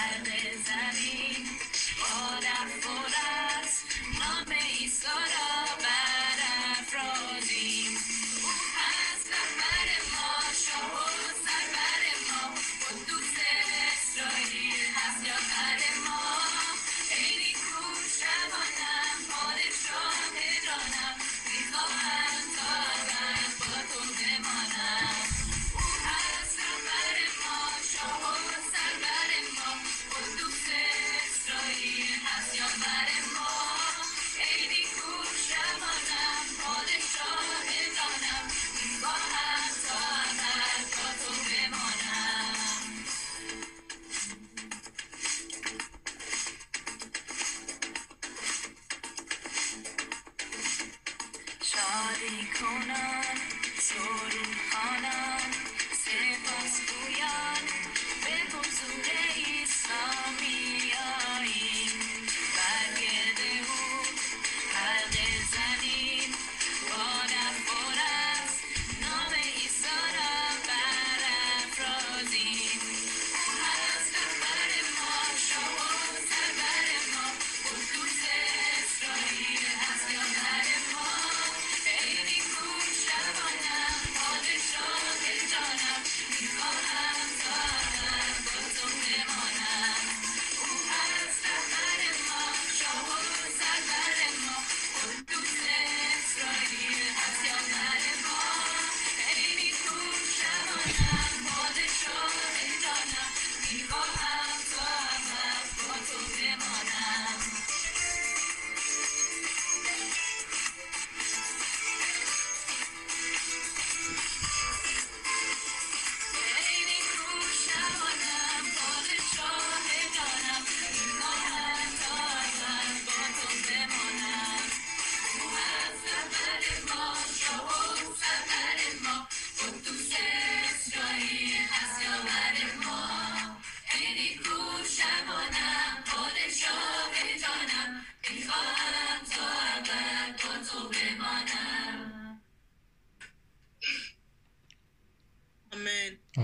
Al-Bezari, horas, horas, no me hizo la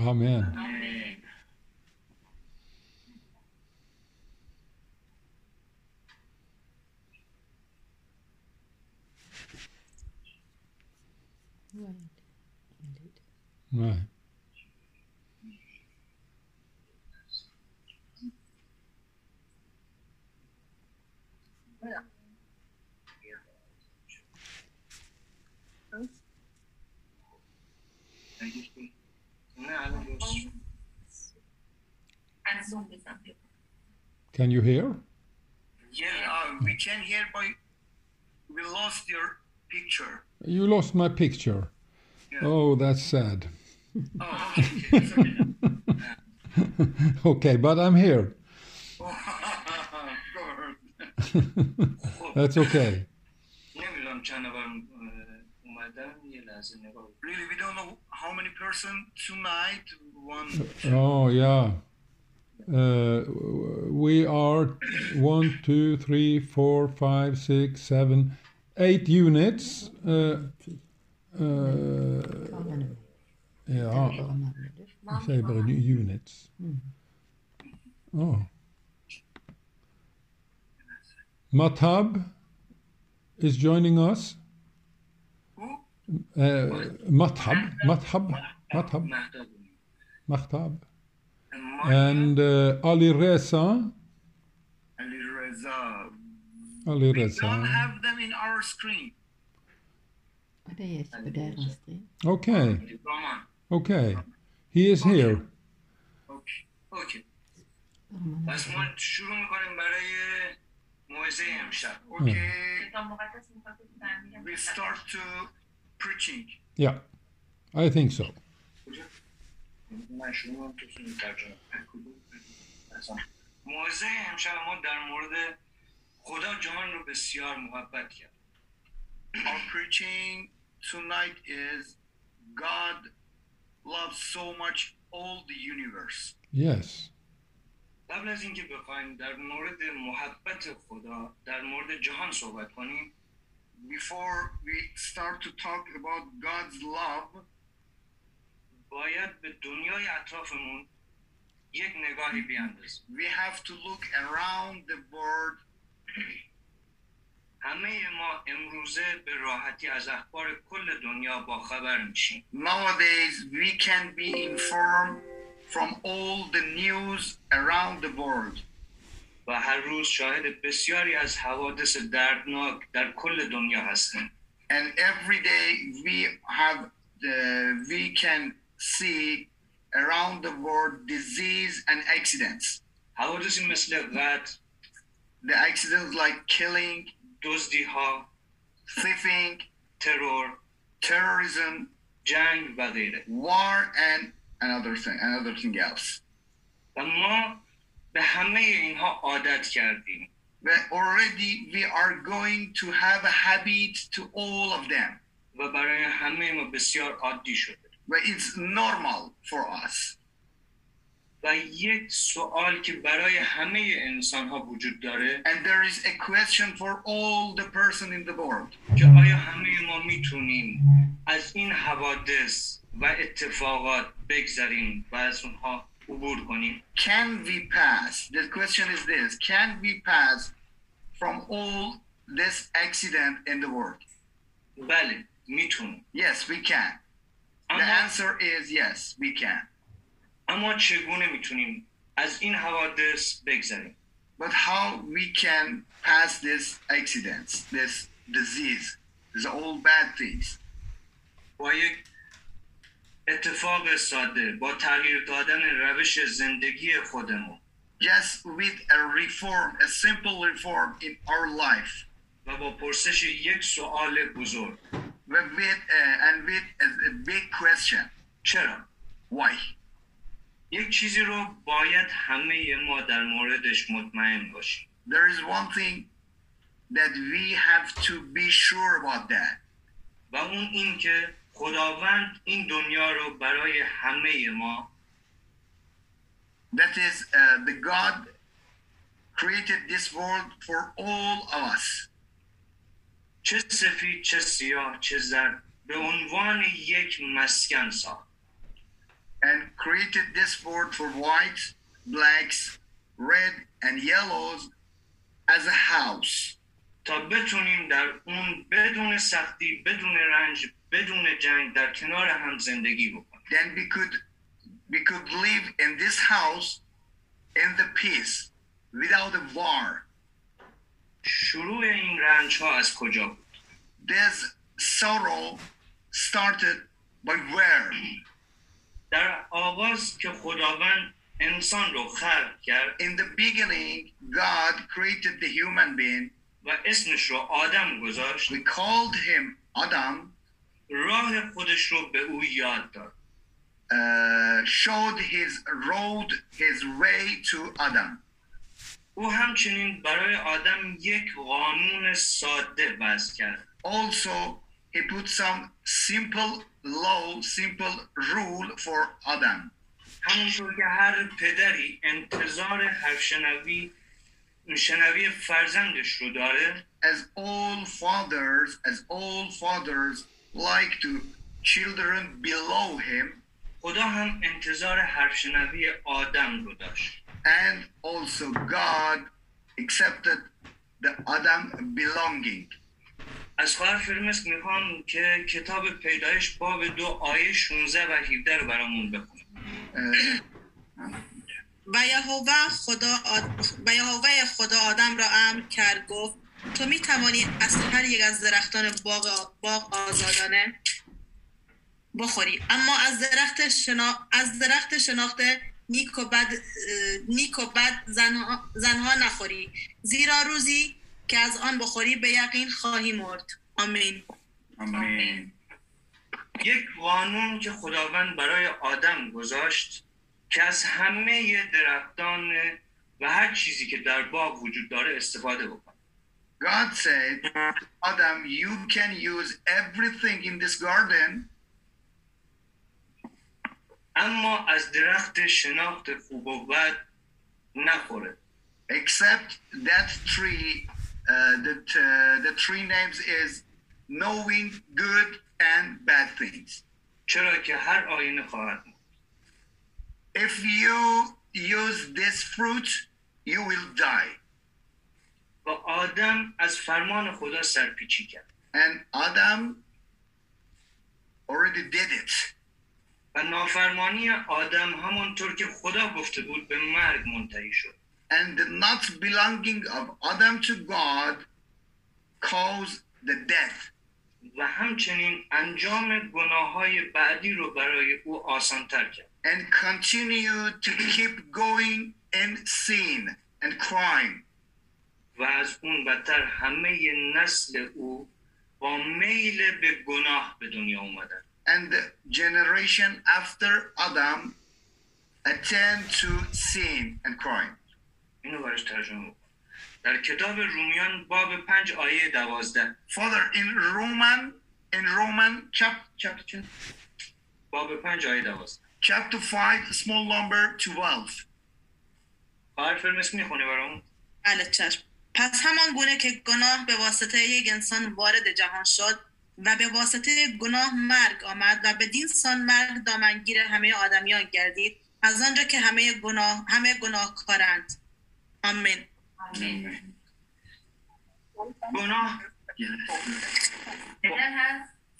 Amen. Right. Right. Can you hear? Yeah, uh, we can hear, but we lost your picture. You lost my picture. Yeah. Oh, that's sad. Oh, okay. okay, but I'm here. that's okay. Really, we don't know how many person tonight. One. Oh yeah. Uh, we are one, two, three, four, five, six, seven, eight units. Uh, uh, yeah, I say about units. Hmm. Oh. Matab is joining us. Uh, Matab, Matab, Matab, Matab Mathab. And And uh, Ali Reza, Ali Reza. Ali We don't Reza. have them in our screen. Och det är på deras stream. Okay, Come on. okay. He is here. Okay. Okay. Bara man پس har ما شروع میکنیم برای موعظه امشب. Okay. کتاب مقدس میخواد که برمیگم We start to preaching. Yeah, I think so. من شروع کنم، تو شروع ترجمه. موعظه امشب ما در مورد خدا جهان رو بسیار محبت کرد. Our preaching tonight is God loves so much all the universe. Yes. قبل از اینکه بخوایم در مورد محبت خدا در مورد جهان صحبت کنیم before we start to talk about God's love باید به دنیای اطرافمون یک نگاهی بیاندازیم we have to look around the world. همه ما امروزه به راحتی از اخبار کل دنیا با خبر میشیم Nowadays, we can be informed from all the news around the world. و هر روز شاهد بسیاری از حوادث دردناک در کل دنیا هستیم And every day we have the, we can see around the world disease and accidents. حوادثی مثل قتل The accidents like killing, دزدی ها thieving, ترور terrorism, جنگ و غیره war, and another thing, another thing else. و ما به همه اینها عادت کردیم But already we are going to have a habit to all of them. و برای همه ما بسیار عادی شده But it's normal for us. و یک سوال که برای همه انسان ها وجود داره And there is a question for all the person in the world. که آیا همه ما میتونیم از این حوادث و اتفاقات بگذریم و از اونها عبور کنیم Can we pass? The question is this Can we pass from all this accident in the world? بله میتونیم Yes, we can. The اما, answer is yes, we can. اما چگونه میتونیم از این حوادث بگذریم But how we can pass this accidents, this disease, these all bad things? با یک اتفاق ساده با تغییر دادن روش زندگی خودمون Just with a reform, a simple reform in our life, و با پرسش یک سوال بزرگ but with uh, and with a, a big question: چرا Why? یک چیزی رو باید همه ما در موردش مطمئن باشیم There is one thing that we have to be sure about that. و اون این که خداوند این دنیا رو برای همه ما That is, uh, the God created this world for all of us. چه سفید چه سیاه چه زرد به عنوان یک مسکن ساخت and created this world for whites, blacks, red, and yellows as a house. تا بتونیم در اون بدون سختی بدون رنج بدون جنگ در کنار هم زندگی بکنیم Then we could we could live in this house in the peace without a war. شروع این رنج ها از کجا بود This sorrow started by where? در آغاز که خداوند انسان رو خلق کرد In the beginning, God created the human being. و اسمش رو آدم گذاشت We called him Adam, راه خودش رو به او یاد داد uh, showed his road, his way to Adam. او همچنین برای آدم یک قانون ساده وضع کرد. Also he put some simple law simple rule for adam. همونطور که هر پدری انتظار حرف شنوی شنوی فرزندش رو داره. As all fathers as all fathers like to children below him خدا هم انتظار حرف شنوی آدم رو داشت. And also god accepted the adam belonging. از خواهر فرمسک می‌خوام که کتاب پیدایش باب دو آیه 16 و 17 رو برامون بخونه و یهوه خدا آد... و یهوه خدا آدم را امر کرد گفت تو می توانی از هر یک از درختان باغ, باغ آزادانه بخوری. اما از درخت شنا... از درخت شناخت نیک و بد نیک و بد زنها... زنها نخوری. زیرا روزی که از آن بخوری به یقین خواهی مرد. آمین. amen یک قانون که خداوند برای آدم گذاشت که از همه درختان و هر چیزی که در باغ وجود داره استفاده بکن god said adam you can use everything in this garden اما از درخت شناخت خوب و بد نخوره except that tree uh, that uh, the tree names is knowing good and bad things چرا که هر آینه خواهد بود. if you use this fruit, you will die. و آدم از فرمان خدا سرپیچی کرد And Adam already did it. و نافرمانی آدم همونطور که خدا گفته بود به مرگ منتهی شد And the not belonging of Adam to God caused the death. و همچنین انجام گناه های بعدی رو برای او آسانتر کرد and continue to keep going in sin and crime. و از اون بدتر همه نسل او با میل به گناه به دنیا اومدن And the generation after Adam attend to sin and crime. اینو براش ترجمه بکن در کتاب رومیان باب پنج آیه دوازده Father, in Roman, in Roman chap, chapter, two- باب پنج آیه دوازده chapter 5, small number 12. خواهر فرمس میخونی برامون بله چشم پس همان گونه که گناه به واسطه یک انسان وارد جهان شد و به واسطه گناه مرگ آمد و بدین سان مرگ دامنگیر همه آدمیان گردید. از آنجا که همه گناه همه گناهکارند. آمین. گناه.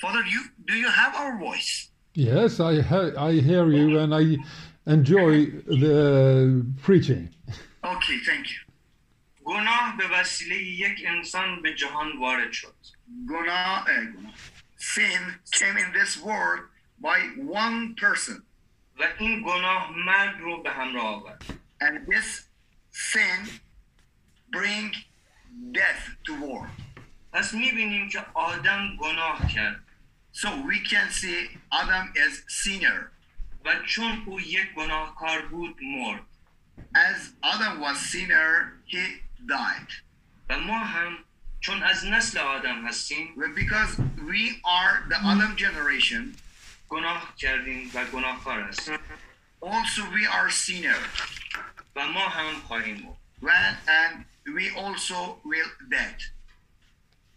Father, you do you have our voice? Yes, I, he- I hear you and I enjoy the preaching. Okay, thank you. گناه به وسیله یک انسان به جهان وارد شد Guna, eh, guna. Sin came in this world by one person, و این گناه مرگ رو به همراه آورد and this sin bring death to world. پس میبینیم که آدم گناه کرد So we can see Adam as sinner. و چون او یک گناهکار بود مرد As Adam was sinner, he died. و ما هم چون از نسل آدم هستیم because we are the Adam generation, گناه کردیم و گناهکار هستیم also we are sinner. و ما هم خواهیم مرد When, and we also will dead.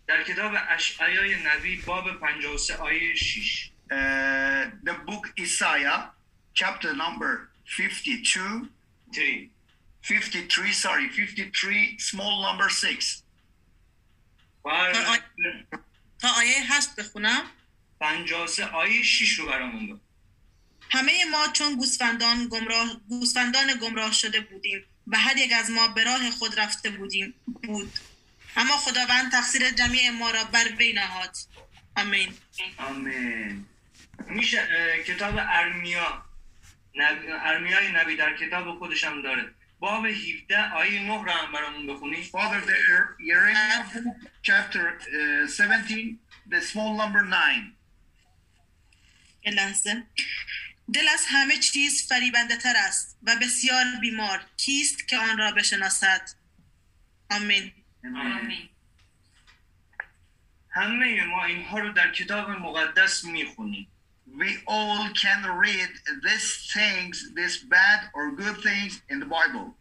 در کتاب اشعیای نبی باب 53 آیه 6 Uh, the book Isaiah, chapter number 52, تری 53, sorry, 53, small number 6. بر تا آیه هشت بخونم. 53 آیه 6 رو برامون بخون. همه ما چون گوسفندان گمراه گوسفندان گمراه شده بودیم و هر یک از ما به راه خود رفته بودیم بود. اما خداوند تقصیر جمعی ما را بر وی نهاد. آمین. آمین. میشه کتاب ارمیا. نبی، ارمیای نبی در کتاب خودش هم داره. باب 17 آیه 9 رو هم برامون بخونی Father, the book, chapter uh, 17, the small number 9. یه لحظه. دل از همه چیز فریبنده تر است و بسیار بیمار. کیست که آن را بشناسد؟ آمین. همه ما اینها رو در کتاب مقدس می‌خونیم. We all can read these things, these bad or good things in the Bible.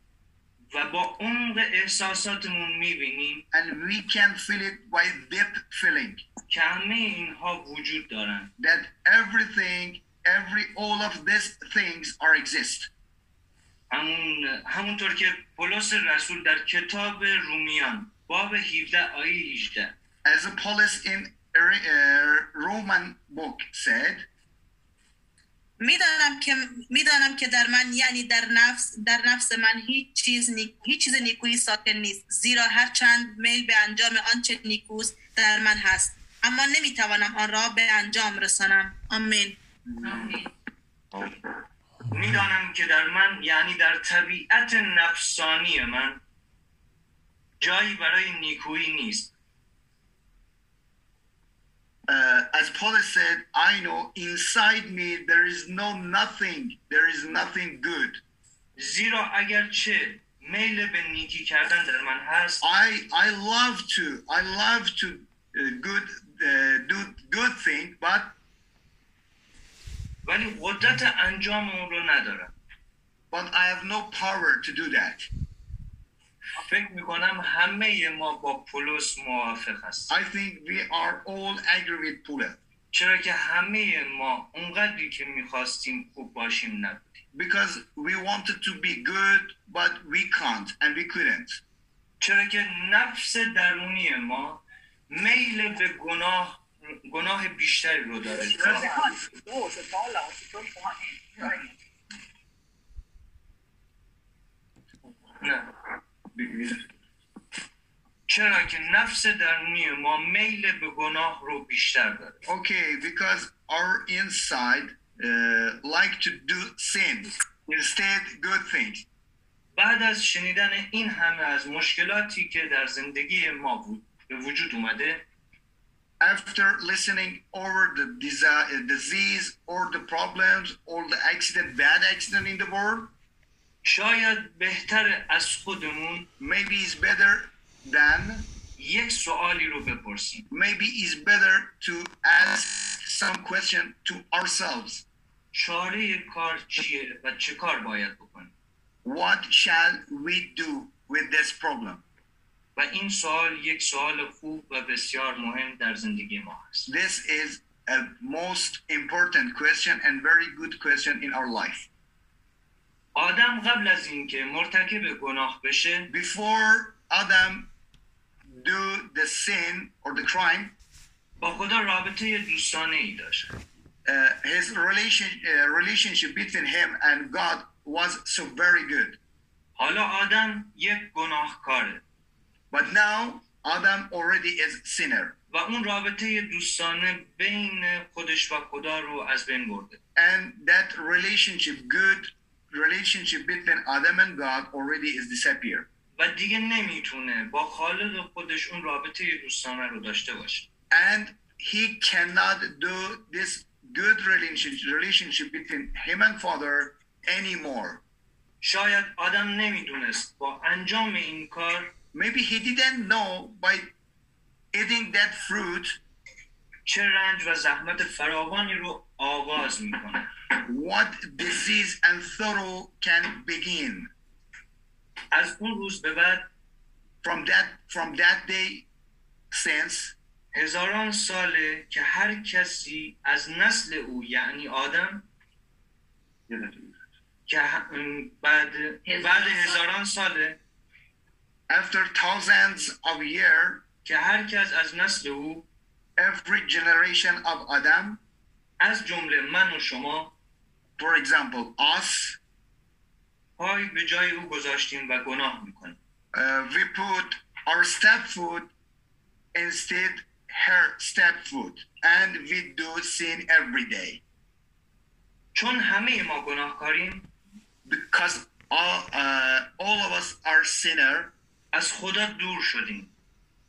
و با عمق احساساتمون میبینیم And we can feel it by deep feeling که همه اینها وجود دارن that everything, every, all of these things are exist. همون همونطور که پولس رسول در کتاب رومیان باب 17 آیه 18 As Paulus in uh, Roman book said, می‌دانم که می‌دانم که در من یعنی در نفس در نفس من هیچ چیز نی- هیچ چیز نیکویی ساکن نیست زیرا هر چند میل به انجام آنچه نیکوست در من هست. اما نمی‌توانم آن را به انجام رسانم. آمین. می‌دانم که در من یعنی در طبیعت نفسانی من جایی برای نیکویی نیست. uh, as Paulus said, I know inside me there is no nothing, there is nothing good. زیرا اگرچه میل به نیکی کردن در من هست I I love to I love to uh, good uh, do good thing, but ولی قدرت انجام اون رو ندارم but I have no power to do that. فکر می‌کنم همه ما با پولس موافق هست I think we are all agree with Paulus چرا که همه ما اونقدری که می‌خواستیم خوب باشیم نبودیم. Because we wanted to be good, but we can't and we couldn't. چرا که نفس درونی ما میل به گناه گناه بیشتری رو داره. نه. چرا که نفس درونی ما میل به گناه رو بیشتر داره Okay, because our inside uh, like to do sins instead good things. بعد از شنیدن این همه از مشکلاتی که در زندگی ما بود به وجود اومده After listening over the uh, disease or the problems or the accident, bad accident in the world, شاید بهتر از خودمون maybe it's better than یک سوالی رو بپرسیم maybe it's better to ask some question to ourselves. چاره کار چیه و چه کار باید بکنیم What shall we do with this problem? و این سوال یک سوال خوب و بسیار مهم در زندگی ما هست This is a most important question and very good question in our life. آدم قبل از اینکه مرتکب گناه بشه Before Adam do the sin or the crime, با خدا رابطه دوستانه ای داشت uh, his relation uh, relationship between him and God was so very good. حالا آدم یک گناهکاره But now Adam already is sinner, و اون رابطه دوستانه بین خودش و خدا رو از بین برده and that relationship, good relationship between Adam and God, already is disappeared. و دیگه نمی‌تونه با خالق خودش اون رابطه دوستانه رو داشته باشه and he cannot do this good relationship relationship between him and father anymore شاید آدم نمی‌دونست با انجام این کار maybe he didn't know by eating that fruit چه رنج و زحمت فراوانی رو آغاز می‌کنه what disease and sorrow can begin از اون روز به بعد from that from that day since هزاران ساله که هر کسی از نسل او یعنی آدم که ه- بعد بعد هزاران ساله after thousands of years که هر کس از نسل او every generation of adam از جمله من و شما for example us پای به جای او گذاشتیم و گناه میکنیم uh, we put our step foot instead her step foot and we do sin every day چون همه ما گناهکاریم because all, uh, all of us are sinner از خدا دور شدیم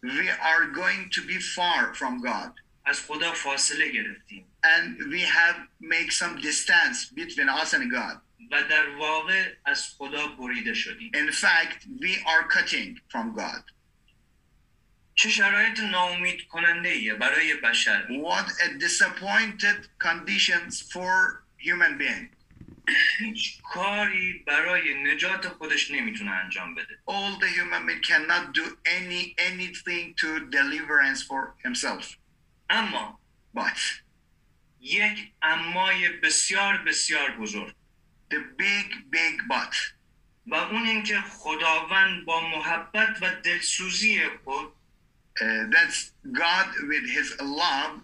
we are going to be far from god از خدا فاصله گرفتیم and we have make some distance between us and god و در واقع از خدا بریده شدیم in fact we are cutting from god چه شرایط ناامید کننده ایه برای بشر what a disappointed conditions for human being هیچ کاری برای نجات خودش نمیتونه انجام بده all the human being cannot do any anything to deliverance for himself اما but یک امای بسیار بسیار بزرگ. The big big but و اون اینکه خداوند با محبت و دلسوزی خود uh, that's god with his love.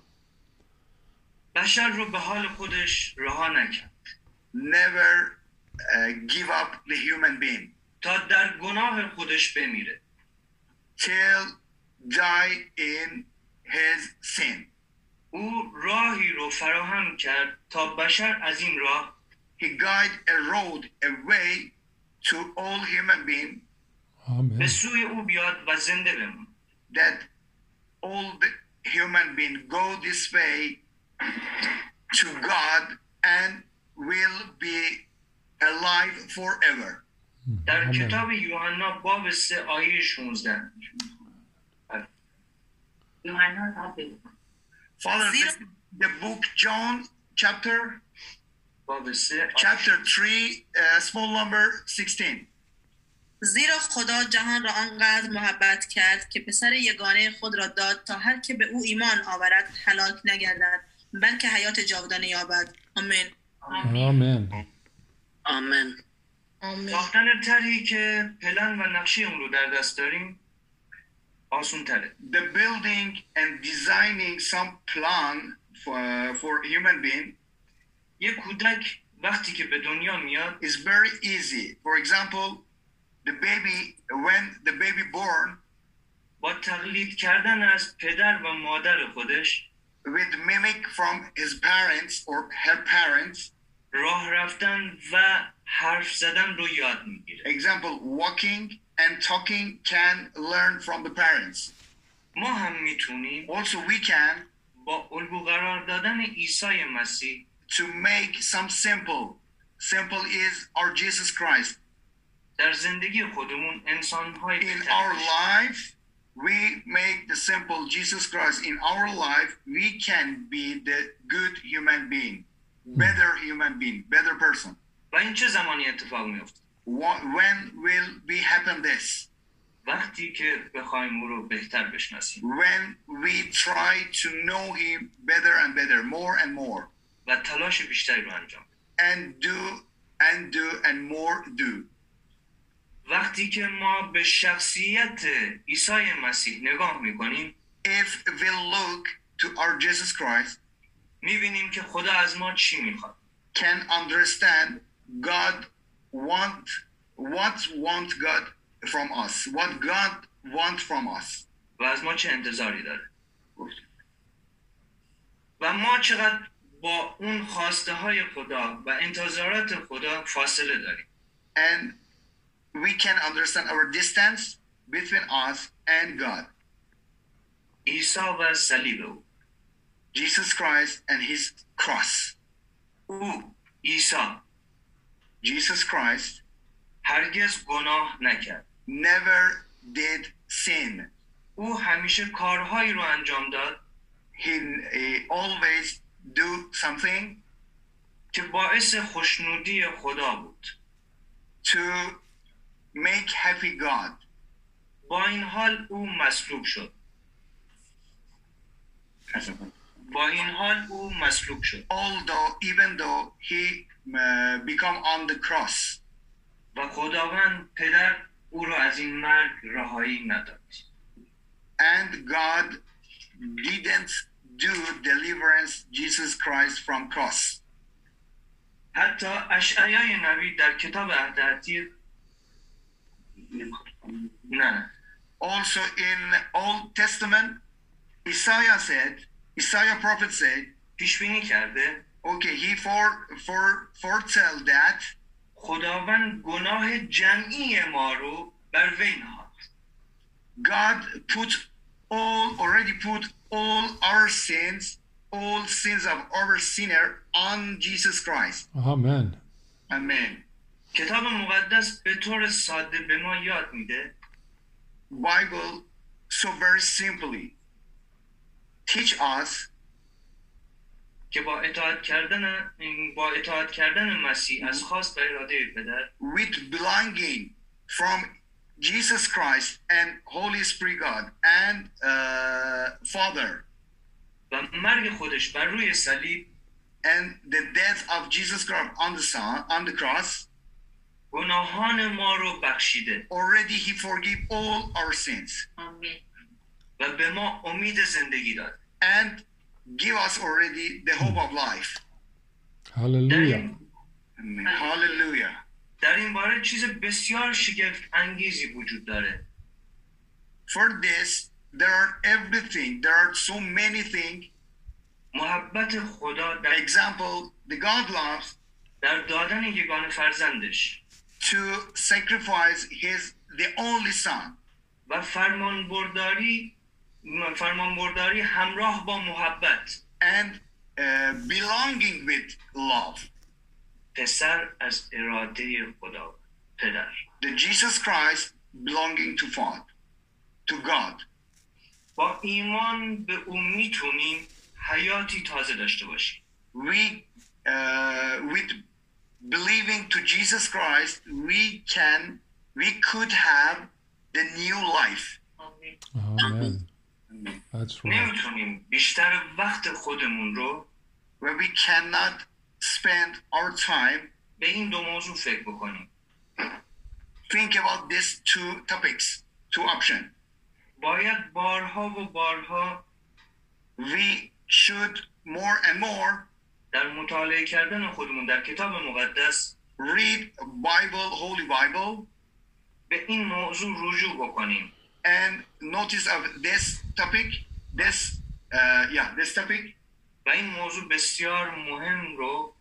بشر رو به حال خودش رها نکرد. Never uh, give up the human being. تا در گناه خودش بمیره. Till die in his sin. او راهی رو فراهم کرد تا بشر از این راه He guide a road, a way to all human being به. سوی او بیاد و زنده بمون that all the human being go this way to God and will be alive forever. در. کتاب یوحنا باب سه آیه 16 Father, the, the book John chapter? سه chapter 3 uh, small number 16. زیرا خدا جهان را آنقدر محبت کرد که پسر یگانه خود را داد تا هر که به او ایمان آورد هلاک نگردد بلکه حیات جاودانه یابد. آمین. آمین. آمین. ساختن طرحی که پلن و نقشه اون رو در دست داریم. آسون تره The building and designing some plan for, for human being یه کودک وقتی که به دنیا میاد is very easy. For example, the baby, when the baby born, با تقلید کردن از پدر و مادر خودش with mimic from his parents or her parents, راه رفتن و حرف زدن رو یاد میگیره example, walking and talking can learn from the parents. ما هم میتونیم Also, we can با الگو قرار دادن عیسی مسیح to make some simple. Simple is our Jesus Christ. در زندگی خودمون انسان های In our life, we make the simple Jesus Christ. In our life, we can be the good human being, better human being, better person. و این چه زمانی اتفاق میفته Wha- When will we happen this? وقتی که بخوایم او رو بهتر بشناسیم When we try to know Him better and better, more and more, و تلاش بیشتری رو انجام بدیم. and do and do and more do. وقتی که ما به شخصیت عیسی مسیح نگاه میکنیم If we look to our Jesus Christ, میبینیم که خدا از ما چی میخواد can understand God want what want God from us, what God want from us. و از ما چه انتظاری داره و ما چقدر با اون خواسته های خدا و انتظارات خدا فاصله داریم And we can understand our distance between us and God. عیسی و صلیب او Jesus Christ and his cross. او عیسی Jesus Christ هرگز گناه نکرد. Never did sin. او همیشه کارهایی رو انجام داد. He, he always do something که باعث خوشنودی خدا بود. To make happy God. با این حال او مصلوب شد. با این حال او مصلوب شد. Although, even though he become on the cross, و خداوند پدر او را از این مرگ رهایی نداد and God didn't do deliverance Jesus Christ from cross. حتی اشعیای نبی در کتاب عهد عتیق نه Also in Old Testament, Isaiah said, Isaiah prophet said, پیش بینی کرده okay, he for for foretell that خداوند گناه جمعی ما رو بر وی نهاد God put all already put all our sins, all sins of our sinner on Jesus Christ. Amen. Amen. کتاب مقدس به طور ساده به ما یاد میده Bible so very simply teach us که با اطاعت کردن با اطاعت کردن مسیح از خواست و اراده پدر with belonging from Jesus Christ and Holy Spirit God and uh, Father و مرگ خودش بر روی صلیب and the death of Jesus Christ on the son on the cross گناهان ما رو بخشیده already he forgive all our sins آمین و به ما امید زندگی داد and give us already the hope of life در Hallelujah. این, Amen. hallelujah در این باره چیز بسیار شگفت انگیزی وجود داره for this there are everything there are so many things محبت خدا در, example the God loves در دادن یگان فرزندش to sacrifice his the only son و فرمان برداری فرمان برداری همراه با محبت and uh, belonging with love پسر از اراده خدا پدر the Jesus Christ belonging to God to God با ایمان به او می‌تونیم حیاتی تازه داشته باشیم we uh, with believing to Jesus Christ we can we could have the new life آمین Amen. نمی‌تونیم بیشتر وقت خودمون رو where we cannot spend our time به این دو موضوع فکر بکنیم. Think about these two topics, two options. باید بارها و بارها We should more and more در مطالعه کردن خودمون در کتاب مقدس read Bible, Holy Bible, به این موضوع رجوع بکنیم. and notice of this topic, this, uh, yeah, this topic, و این موضوع بسیار مهم رو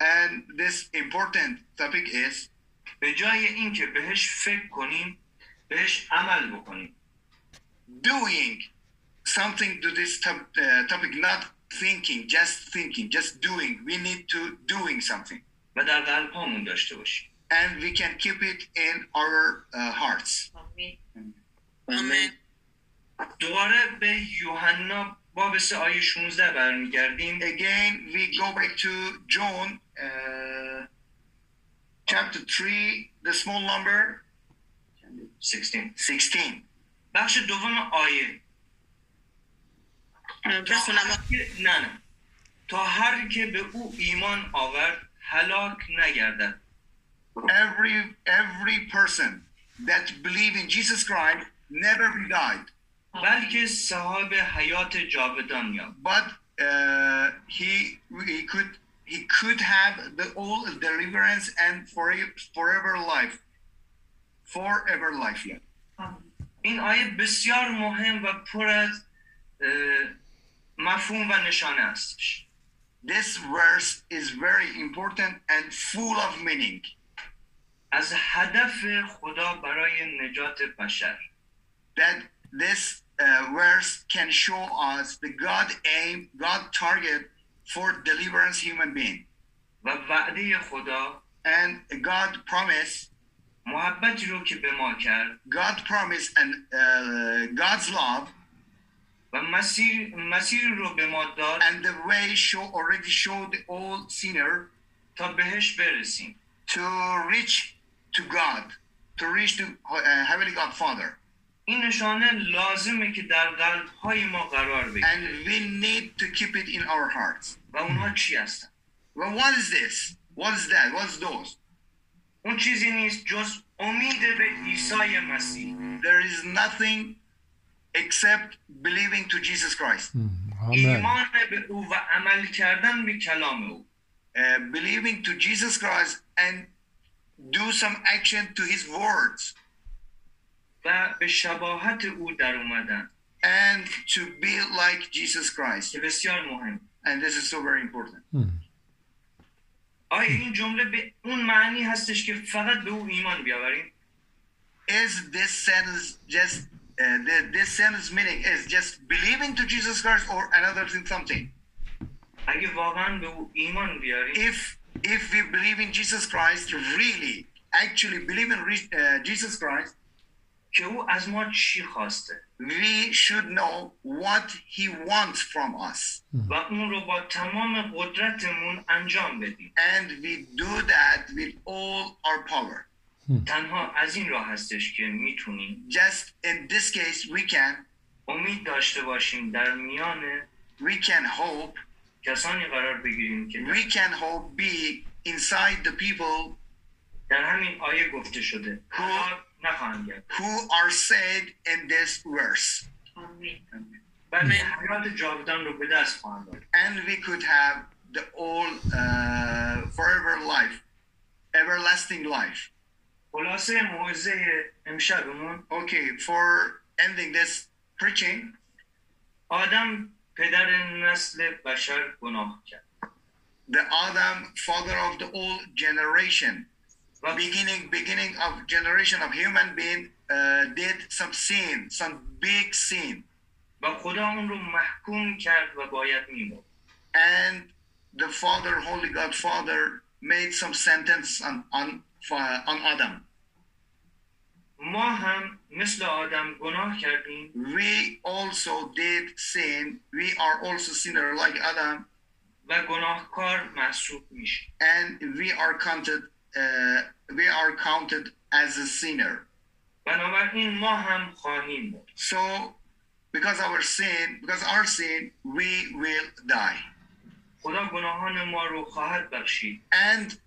and this important topic is به jay اینکه بهش فکر کنیم بهش عمل بکنیم doing something to this top, uh, topic, not thinking, just thinking, just doing. We need to doing something, و در قلب هامون داشته باشیم and we can keep it in our uh, hearts. آمین دوباره به یوحنا باب 3 آیه 16 برمیگردیم Again, we go back to John, uh, chapter three, the small number 16 sixteen. بخش دوم آیه بخونم نه نه تا هر که به او ایمان آورد هلاک نگردد Every every person that believe in Jesus Christ never be died, بلکه صاحب حیات جاودان یافت but uh, he he could he could have the all deliverance and forever forever life, forever life. Yeah. این آیه بسیار مهم و پر از اه، مفهوم و نشانه هستش This verse is very important and full of meaning. از هدف خدا برای نجات بشر that this uh, verse can show us the God aim, God target for deliverance human being. و وعده خدا And God promise, محبتی رو که به ما کرد God promise and uh, God's love و مسیر مسیری رو به ما داد and the way show already showed all sinner تا بهش برسیم to reach to God, to reach to uh, Heavenly God Father. این نشانه لازمه که در قلب های ما قرار بگیره And we need to keep it in our hearts. و اونها چی هستن Well, what is this? What is that? What's those? اون چیزی نیست جز امید به عیسی مسیح There is nothing except believing to Jesus Christ. ایمان به او و عمل کردن به کلام او uh, believing to Jesus Christ and do some action to his words و به شباهت او در اومدن and to be like Jesus Christ. که بسیار مهم And this is so very important. آیا این جمله به اون معنی هستش که فقط به او ایمان بیاوریم Is this sentence just uh, the, this sentence meaning is just believing to Jesus Christ or another thing something? اگه واقعا به او ایمان بیاریم If if we believe in Jesus Christ, really, actually believe in re- uh, Jesus Christ, که او از ما چی خواسته. We should know what he wants from us. و اون رو با تمام قدرتمون انجام بدیم. And we do that with all our power. تنها از این راه هستش که می‌تونیم just in this case we can. امید داشته باشیم در میان we can hope. کسانی قرار بگیریم که we can hope be inside the people در همین آیه گفته شده. گرد who are saved in this verse بلکه حیات جاودان رو به دست خواهند داد and we could have the all uh, forever life everlasting life خلاصه موعظه امشبمون okay for ending this preaching آدم پدر نسل بشر گناه کرد the Adam father of the old generation و beginning beginning of generation of human being uh, did some sin some big sin و خدا اون رو محکوم کرد و باید میمرد and the Father, Holy God Father, made some sentence on on on Adam. ما هم مثل آدم گناه کردیم We also did sin. We are also sinner like Adam, و گناهکار محسوب میشیم and we are counted. Uh, we are counted as a sinner. بنابراین ما هم خواهیم مرد So, because our sin, because our sin, we will die. خدا گناهان ما رو خواهد بخشید And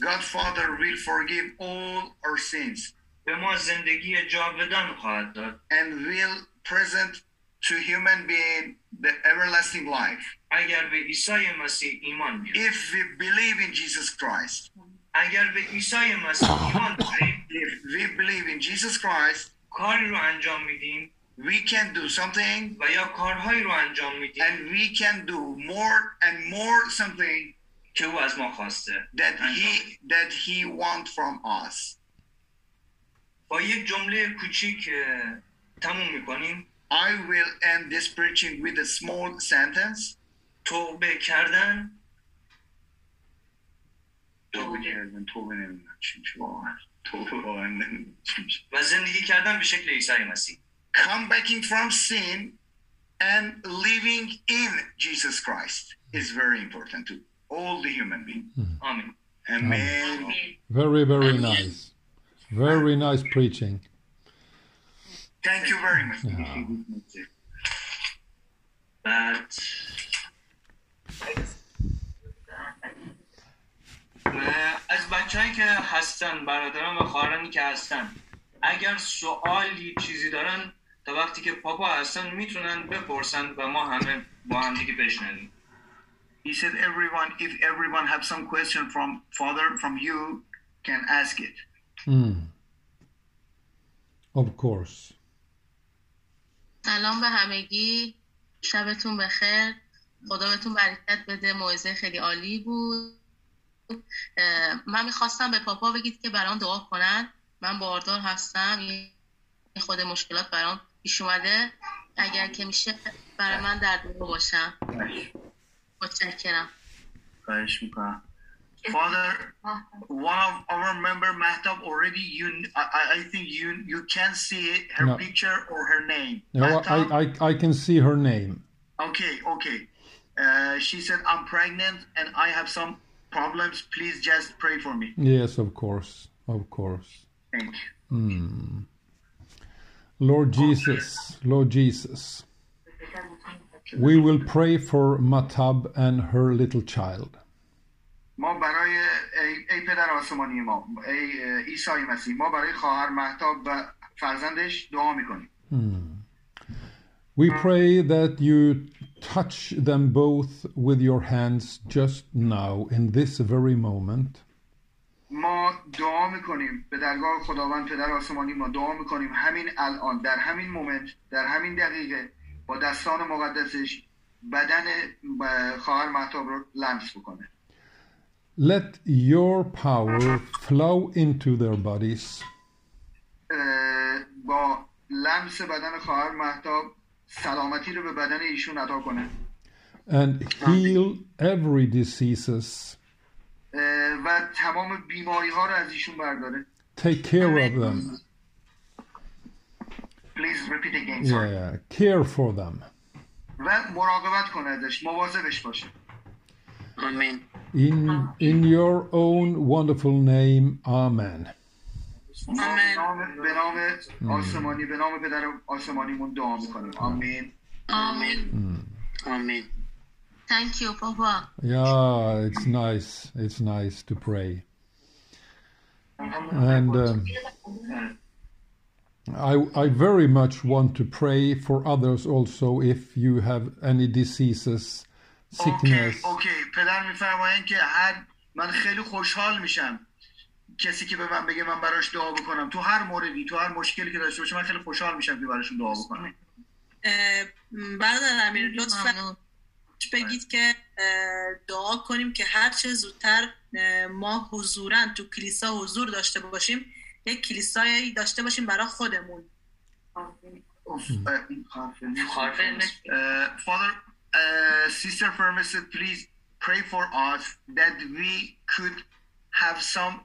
God Father will forgive all our sins به ما زندگی جاودان خواهد داد and will present to human being the everlasting life. اگر به عیسی مسیح ایمان بیاریم If we believe in Jesus Christ, اگر به عیسی مسیح ایمان بیاریم if we believe in Jesus Christ, کاری رو انجام میدیم we can do something و یا کارهایی رو انجام میدیم and we can do more and more something که او از ما خواسته that he that he want from us. با یک جمله کوچیک تموم می‌کنیم I will end this preaching with a small sentence. توبه کردن doğru yerden Tolun Come from sin and living in Jesus Christ is very important to all the human being. Amen. Amen. Very very nice. Very nice preaching. Thank you very much. Yeah. But از بچههایی که هستن برادران و خواهرانی که هستن اگر سوالی چیزی دارن تا وقتی که پاپا هستن می‌تونن بپرسن و ما همه با هم دیگه بشنویم He said, everyone, if everyone have some question from Father, from you, can ask it. Mm. Of course. سلام به همگی شبتون بخیر خدا بهتون برکت بده موعظه خیلی عالی بود من می‌خواستم به پاپا بگید که برام دعا کنن من باردار هستم یه خود مشکلات برام پیش اومده اگر که میشه برای من در دعا باشم متشکرم خواهش می‌کنم. Father, one of our member Mahtab already you I, I- I think you you can see it, her No. picture or her name. No, Mahtab? I, I, I can see her name. Okay, okay. Uh, she said I'm pregnant and I have some problems, please just pray for me. Yes, of course. Of course. Thank you. Mm. Lord Jesus, Lord Jesus, we will pray for Mahtab and her little child. Hmm. We pray that you touch them both with your hands just now, in this very moment. ما دعا میکنیم به درگاه خداوند پدر آسمانی ما دعا میکنیم همین الان در همین مومنت در همین دقیقه با دستان مقدسش بدن ب- خواهر مهتاب رو لمس بکنه Let your power flow into their bodies اه، با لمس بدن خواهر مهتاب سلامتی رو به بدن ایشون عطا کنه and heal every diseases. اه، و تمام بیماری ها رو از ایشون برداره Take care of them. Please repeat again sorry. Yeah, care for them. و مراقبت کنه ازش مواظبش باشه آمین In in your own wonderful name, Amen. ما به نام به نام آسمانی به نام پدر آسمانیمون دعا میکنیم آمین آمین آمین Thank you پاپا Yeah, it's nice. It's nice to pray. And um, I, I very much want to pray for others also if you have any diseases, sickness. اوکی اوکی پدر میفرمایند که هر من خیلی خوشحال میشم کسی که به من بگه من براش دعا بکنم. تو هر موردی تو هر مشکلی که داشته باشه من خیلی خوشحال میشم که براشون دعا بکنم. برادر امیر لطفا ممنون. بگید که دعا کنیم که هر چه زودتر ما حضورا تو کلیسا حضور داشته باشیم یک کلیسایی داشته باشیم برای خودمون. Father, uh, Sister Firma said, please pray for us that we could have some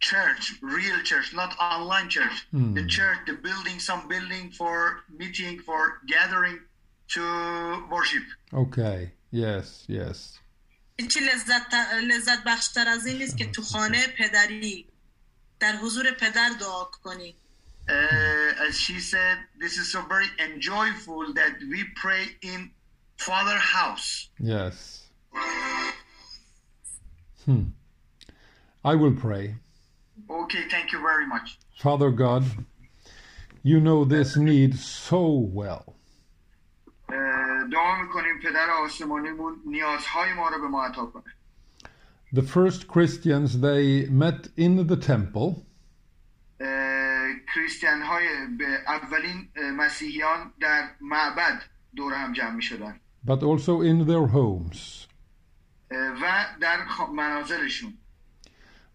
church, real church, not online church. The church, the building, some building for meeting, for gathering to worship. Okay. Yes, yes. هیچی لذت, لذت بخشتر از این نیست که تو خانه پدری در حضور پدر دعا کنی Uh, as she said, this is so very enjoyable that we pray in Father house. Yes. Hmm. I will pray. Okay, thank you very much. Father God, you know this need so well. اه، دعا میکنیم پدر آسمانیمون نیازهای ما رو به ما عطا کنه The first Christians they met in the temple, اه، کریستیان های به اولین اه، مسیحیان در معبد دور هم جمع می شدن but also in their homes. و در خ- منازلشون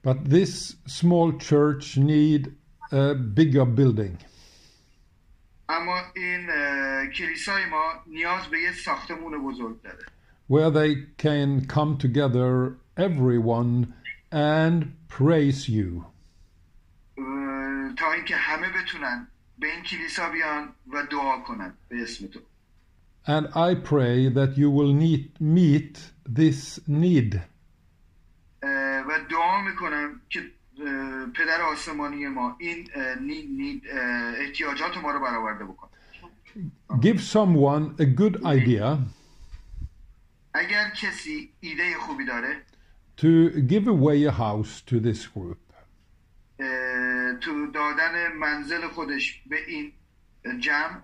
But this small church need a bigger building. اما این اه، کلیسای ما نیاز به یه ساختمون بزرگ داره where they can come together, everyone, and praise you. اه، تا اینکه همه بتونن به این کلیسا بیان و دعا کنن به اسم تو And I pray that you will need, meet this need. اه، و دعا میکنم که اه، پدر آسمانی ما این اه، نی- نی- اه، احتیاجات ما رو برآورده بکنه Give someone a good idea اگر کسی ایده خوبی داره to give away a house to this group. اه، تو دادن منزل خودش به این جمع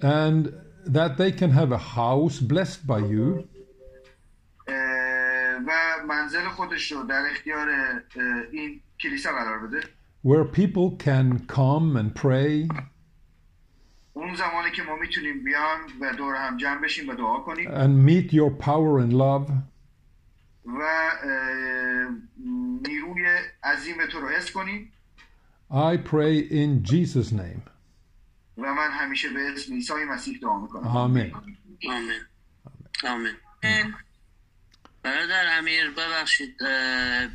And that they can have a house blessed by you اه، و منزل خودش رو در اختیار این کلیسا قرار بده. Where people can come and pray. اون زمانی که ما می‌تونیم بیان و دور هم جمع بشیم و دعا کنیم. And meet your power and love. و نیروی عظیم تو رو حس کنیم. I pray in Jesus' name. و من همیشه به اسم عیسی مسیح دعا می‌کنم. آمین. آمین. اه، برادر امیر ببخشید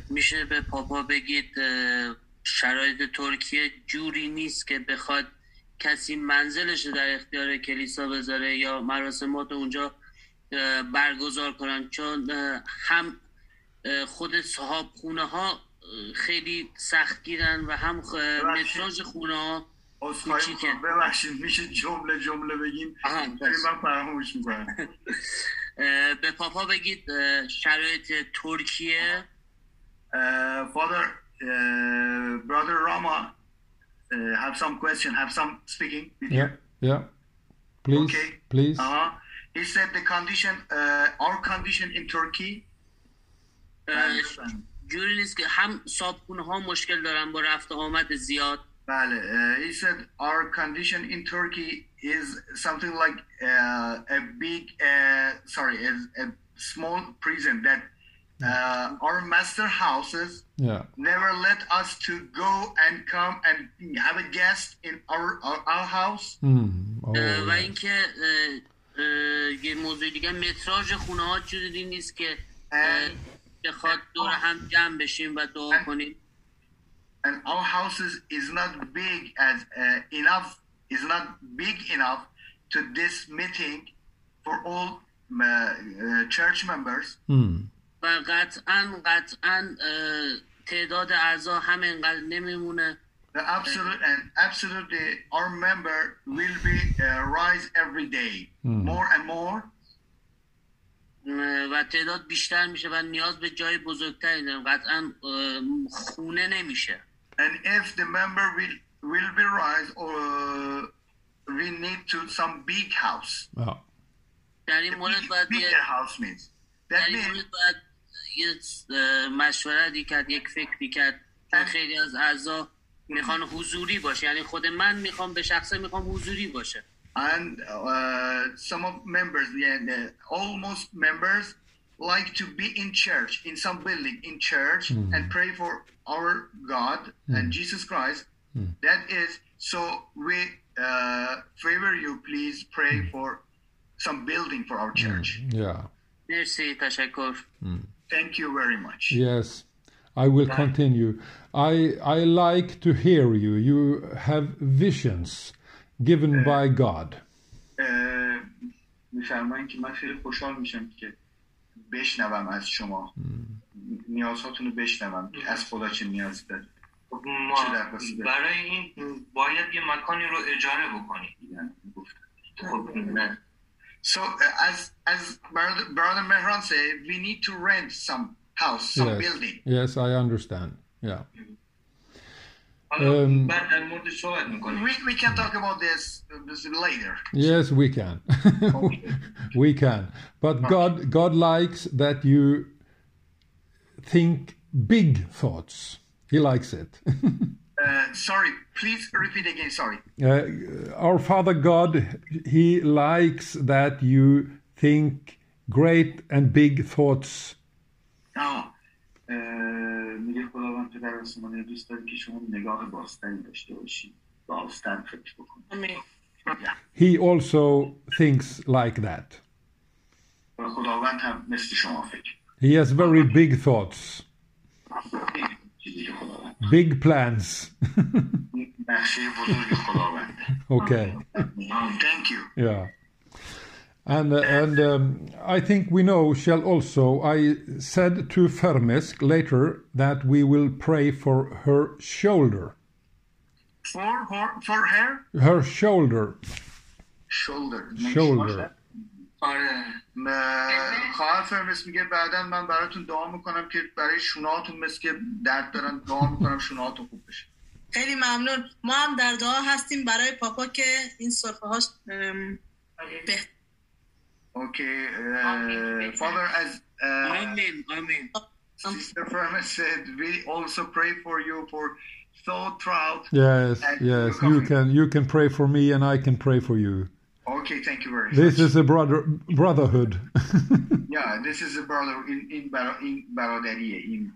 میشه به پاپا بگید شرایط ترکیه جوری نیست که بخواد کسی منزلش در اختیار کلیسا بذاره یا مراسمات اونجا برگزار کنن؟ چون هم خود صاحب خونه ها خیلی سختگیرن و هم متراژ خونه ها ببخشید میشه جمله جمله خیلی من فراموش می‌کنم. به پاپا بگید شرایط ترکیه father uh, brother Rama uh, have some question have some speaking with Yeah, you yeah. Please, Okay. please. uh-huh. he said the condition uh, our condition in Turkey جوری نیست که هم صابخونه ها مشکل دارن با رفت و آمد زیاد uh, he said our condition in Turkey is something like uh, a big, uh, sorry, a, a small prison that uh, our master houses Yeah. never let us to go and come and have a guest in our our, our house. Hmm. Oh, اه، و yes. اینکه اه، اه، یه موضوع دیگه متراژ خونه ها جوری نیست که اه، بخواد دور هم جمع بشیم و دعا کنیم and our houses is not big as uh, enough is not big enough to this meeting for all uh, uh, church members Hmm. و قطعا قطعا اه، تعداد اعضا هم انقدر نمیمونه the absolute and absolutely our member will be uh, rise every day more and more اه، و تعداد بیشتر میشه و نیاز به جای بزرگتری داریم قطعا اه، خونه نمیشه and if the member will will be rise or we need to some big house Yeah. در این مورد باید یه bigger house means در that این means مورد باید یه اه، مشورتی کرد یک فکری کرد چون خیلی از اعضا میخوان حضوری باشه یعنی خود من میخوام به شخصه میخوام حضوری باشه and uh, some of members yeah, the, almost members like to be in church in some building in church and pray for our god and jesus christ that is so we uh, favor you please pray for some building for our church Yeah. مرسی تشکر thank you very much Yes. I will continue. I I like to hear you. You have visions given by God. اه، میفرمایید که من خیلی خوشحال میشم که بشنوم از شما نیازهاتون رو بشنوم که از خدا چه نیازی دارید خب چه ما درخواستی داری؟ برای این باید یه مکانی رو اجاره بکنیم خب نه So uh, as as brother, brother Mehran said, we need to rent some house, some Yes. building. Yes, I understand. Yeah. حالا ام. بعد در مورد صحبت میکنیم We, we can talk about this, uh, this later. Yes, we can. we can. But God God likes that you think big thoughts. He likes it. Uh, sorry, please repeat again. Sorry. Uh, our Father God, He likes that you think great and big thoughts. آه. اه، میگه خداوند پدر آسمانی دوست داره که شما نگاه بازتری داشته باشید بازتر فکر بکنید آمین He also thinks like that. و خداوند هم مثل شما فکر He has very big thoughts, می‌کنه. چیزی که خداوند big plans. این نقشه بزرگ خداونده okay. Thank you. Yeah. And uh, and um, I think we know shall also I said to Fermisk later that we will pray for her shoulder. For, for, for her, Her shoulder. shoulder. Shoulder. آره م- خواهر فرمس میگه بعدا من براتون دعا می‌کنم که برای شونهاتون مثل که درد دارن دعا می‌کنم شونهاتون خوب بشه خیلی ممنون ما هم در دعا هستیم برای پاپا که این سرفه هاش Father, as uh, آمین آمین Sister Firmus said, we also pray for you for sore throat. Yes, yes. You can you can pray for me and I can pray for you. Okay, thank you very much. This is a brother brotherhood. yeah, this is a brother in in Bar- in Baroderia in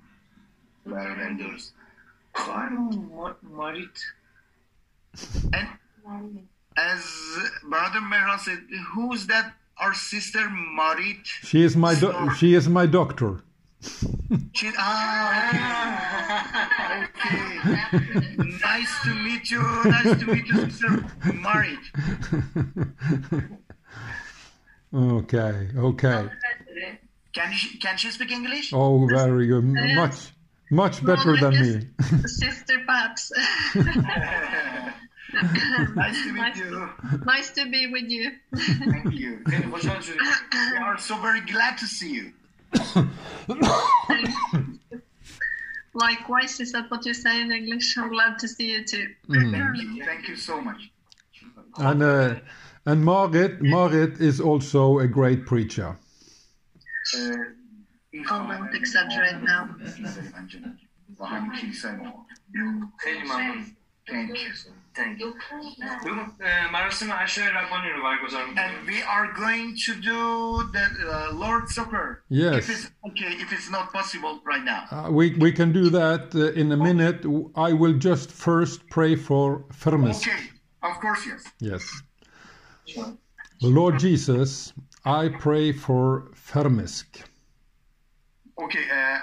Baroderia. Marit. And as brother Mehra said, who's that? Our sister Marit. She is my do- she is my doctor. She, ah, okay. okay. nice to meet you. Nice to meet you, Sir Married. okay, okay. Can she, can she speak English? Oh, very good. Much, much better than me. Sister Babs. nice to meet nice, you. Nice to be with you. Thank you. We are so very glad to see you. Likewise, is that what you say in English? I'm glad to see you too. Thank you. Thank you so much. And uh, and Margaret Margaret is also a great preacher. Uh, Oh, don't exaggerate now. Thank you. Thank you. And we are going to do the uh, Lord's Supper. Yes. If it's, okay, if it's not possible right now. Uh, we, we can do that uh, in a minute. I will just first pray for firmness. Okay, of course, yes. Yes. Lord Jesus, I pray for firmisk. Okay, uh,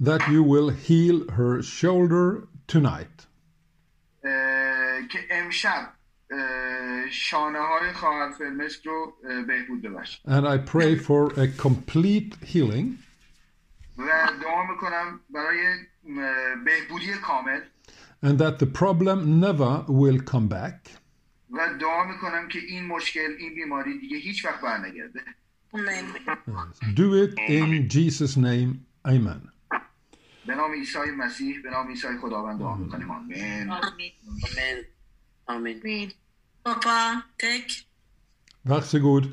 that you will heal her shoulder tonight. اه، که امشب اه، شانه های خواهر فرمس رو اه، بهبود ببخش And I pray for a complete healing و دعا میکنم برای اه، بهبودی کامل and that the problem never will come back. و دعا میکنم که این مشکل این بیماری دیگه هیچ وقت برنگرده آمین Do it in Jesus' name. Amen. به نام عیسی مسیح به نام عیسی خداوند دعا میکنیم آمین آمین آمین آمین پاپا تک Varsågod.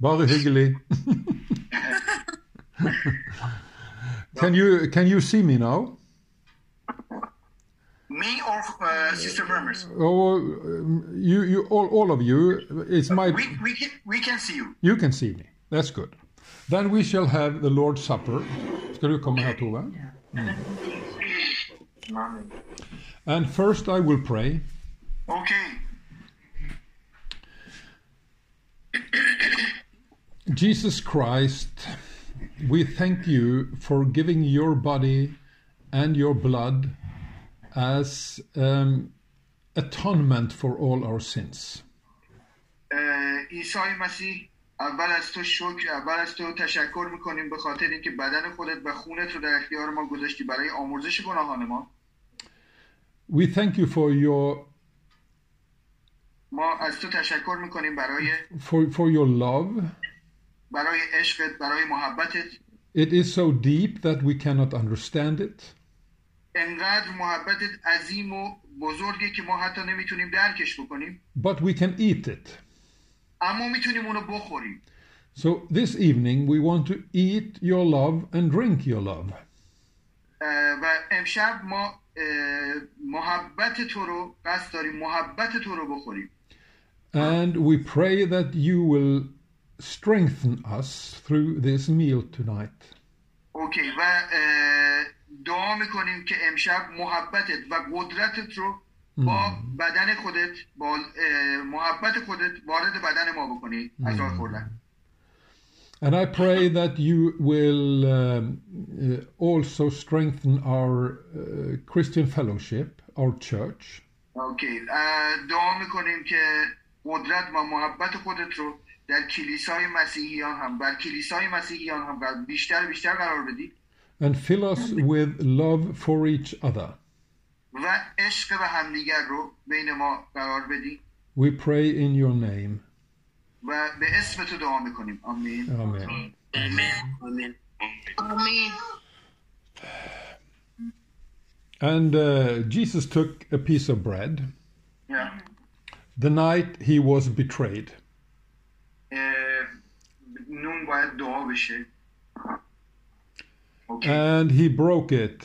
Bara hyggelig. can you can you see me now? Me or uh, Sister Vermers? Oh, um, you you all, all of you. It's my. We, we, can, we can see you. You can see me. That's good. Then we shall have the Lord's Supper. Ska du komma här Tove? Mm. And first I will pray. Okay. Jesus Christ, we thank you for giving your body and your blood as um, atonement for all our sins. Uh, اول از تو شکر اول از تو تشکر می‌کنیم به خاطر اینکه بدن خودت و خونت رو در اختیار ما گذاشتی برای آمرزش گناهان ما We thank you for your ما از تو تشکر می‌کنیم برای for, for your love برای عشقت برای محبتت It is so deep that we cannot understand it. انقدر محبتت عظیم و بزرگه که ما حتی نمی‌تونیم درکش بکنیم But we can eat it. اما میتونیم اونو بخوریم So this evening we want to eat your love and drink your love. اه، و امشب ما اه، محبت تو رو قصد داریم محبت تو رو بخوریم And we pray that you will strengthen us through this meal tonight. اوکی و اه، دعا میکنیم که امشب محبتت و قدرتت رو با بدن خودت با اه، محبت خودت وارد بدن ما بکنی از راه خوردن And I pray that you will um, uh, also strengthen our uh, Christian fellowship, our church, اوکی اه، دعا میکنیم که قدرت و محبت خودت رو در کلیسای مسیحیان هم بر کلیسای مسیحیان هم بر بیشتر و بیشتر قرار بدی and fill us with love for each other. و عشق به همدیگر رو بین ما قرار بدی We pray in your name. و به اسم تو دعا میکنیم آمین Amen. آمین آمین آمین And uh, Jesus took a piece of bread یا. the night he was betrayed. اه، نون باید دعا بشه اوکی And he broke it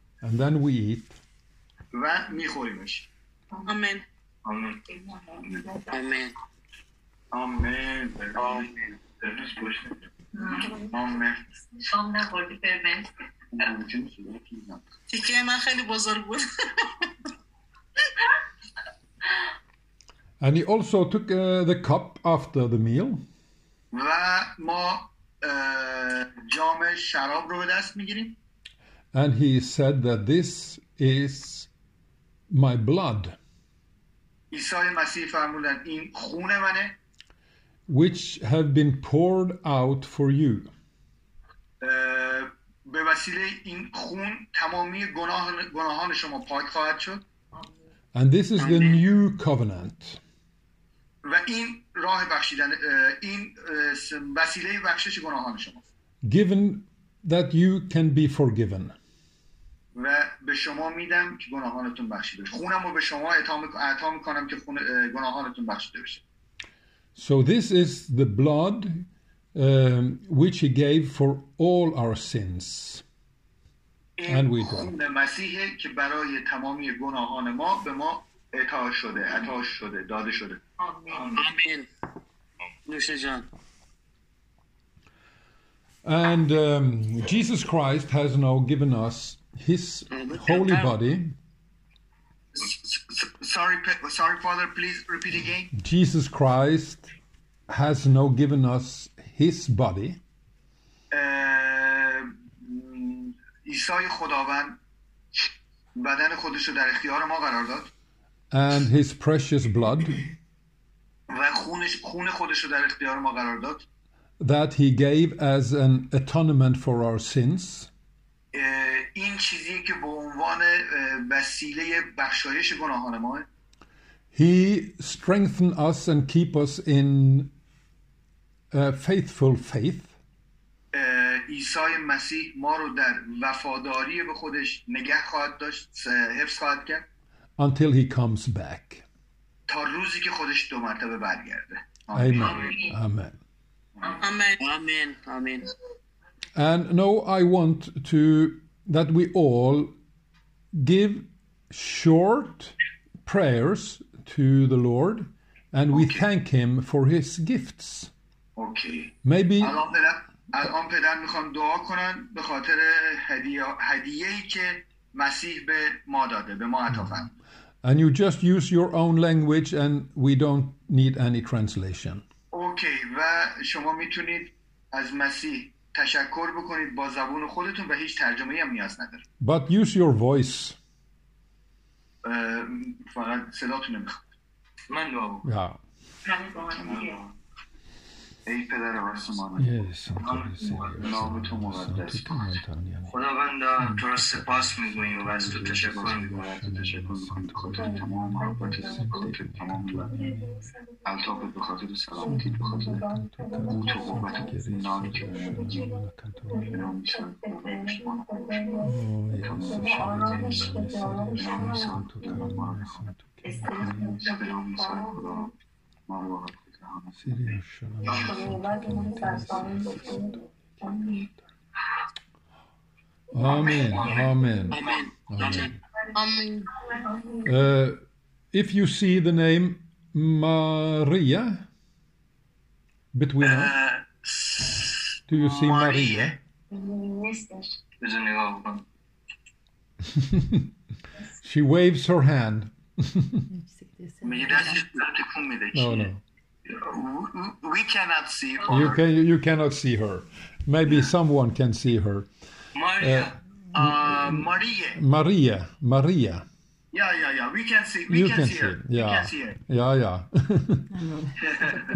And then we eat. و میخوریمش آمین آمین آمین آمین آمین شام نخوردی فرمنت تیکه من خیلی بزرگ بود And he also took uh, the cup after the meal و ما اه، جام شراب رو به دست میگیریم and he said that this is my blood, عیسی مسیح فرمودن این خون منه which have been poured out for you. اه، به وسیله این خون تمامی گناه گناهان شما پاک خواهد شد And this is the new covenant. و این راه بخشیدن اه، این اه، س- وسیله بخشش گناهان شما given that you can be forgiven. و به شما میدم که گناهانتون بخشیده بشه. خونم رو به شما اعطا میک- اعطا می‌کنم که خون اه، گناهانتون بخشیده بشه. So this is the blood um, which he gave for all our sins. And we. خون مسیحه که برای تمامی گناهان ما به ما اعطا شده عطا شده داده شده. آمین. جان. And um, Jesus Christ has now given us his holy body. S- s- sorry pa- sorry father please repeat again Jesus Christ has now given us his body اه، م، عیسی خداوند بدن خودش رو در اختیار ما قرار داد and his precious blood و خونش خون خودش رو در اختیار ما قرار داد that he gave as an atonement for our sins. این چیزی که به عنوان وسیله بخشایش گناهان ما. He strengthened us and keep us in uh, faithful faith. عیسی مسیح ما رو در وفاداری به خودش نگه خواهد داشت حفظ خواهد کرد. Until he comes back. تا روزی که خودش دو مرتبه برگرده. Amen. Amen. آمین آمین آمین And now I want to that we all give short prayers to the Lord and we thank him for his gifts. اوکی Maybe الان پدر الان پدر میخوان دعا کنن به خاطر هدیه هدیه‌ای که مسیح به ما داده به ما عطا فرمود and you just use your own language and we don't need any translation. اوکی و شما میتونید از مسیح تشکر بکنید با زبون خودتون و هیچ ترجمه هم نیاز نداره But use your voice. فقط صداتون نمی‌خواد من دعا بکنم. Ja. همه با هم دیگه. ای پدر آسمان. نام تو مقدس باد خداوند تو را سپاس می‌گوییم و از تو تشکر می‌کنیم از تو تشکر می‌کنم. به خاطر تمام محبت به خاطر تمام الطافت به خاطر سلامتی به خاطر قوت و قوت نانی که شما به نام عیسی تو ما رو بخواد. به نام عیسی خدا. ما رو Amen. Amen. Amen. Amen. Uh, if you see the name Maria between us, do you see Maria? she waves her hand. no, no we cannot see her. You can you cannot see her. Maybe someone can see her. Maria. Uh, uh, Maria. Maria. Maria. Yeah, yeah, yeah. We can see. We you can, can see, see, her. Yeah. We can see her. Yeah, yeah.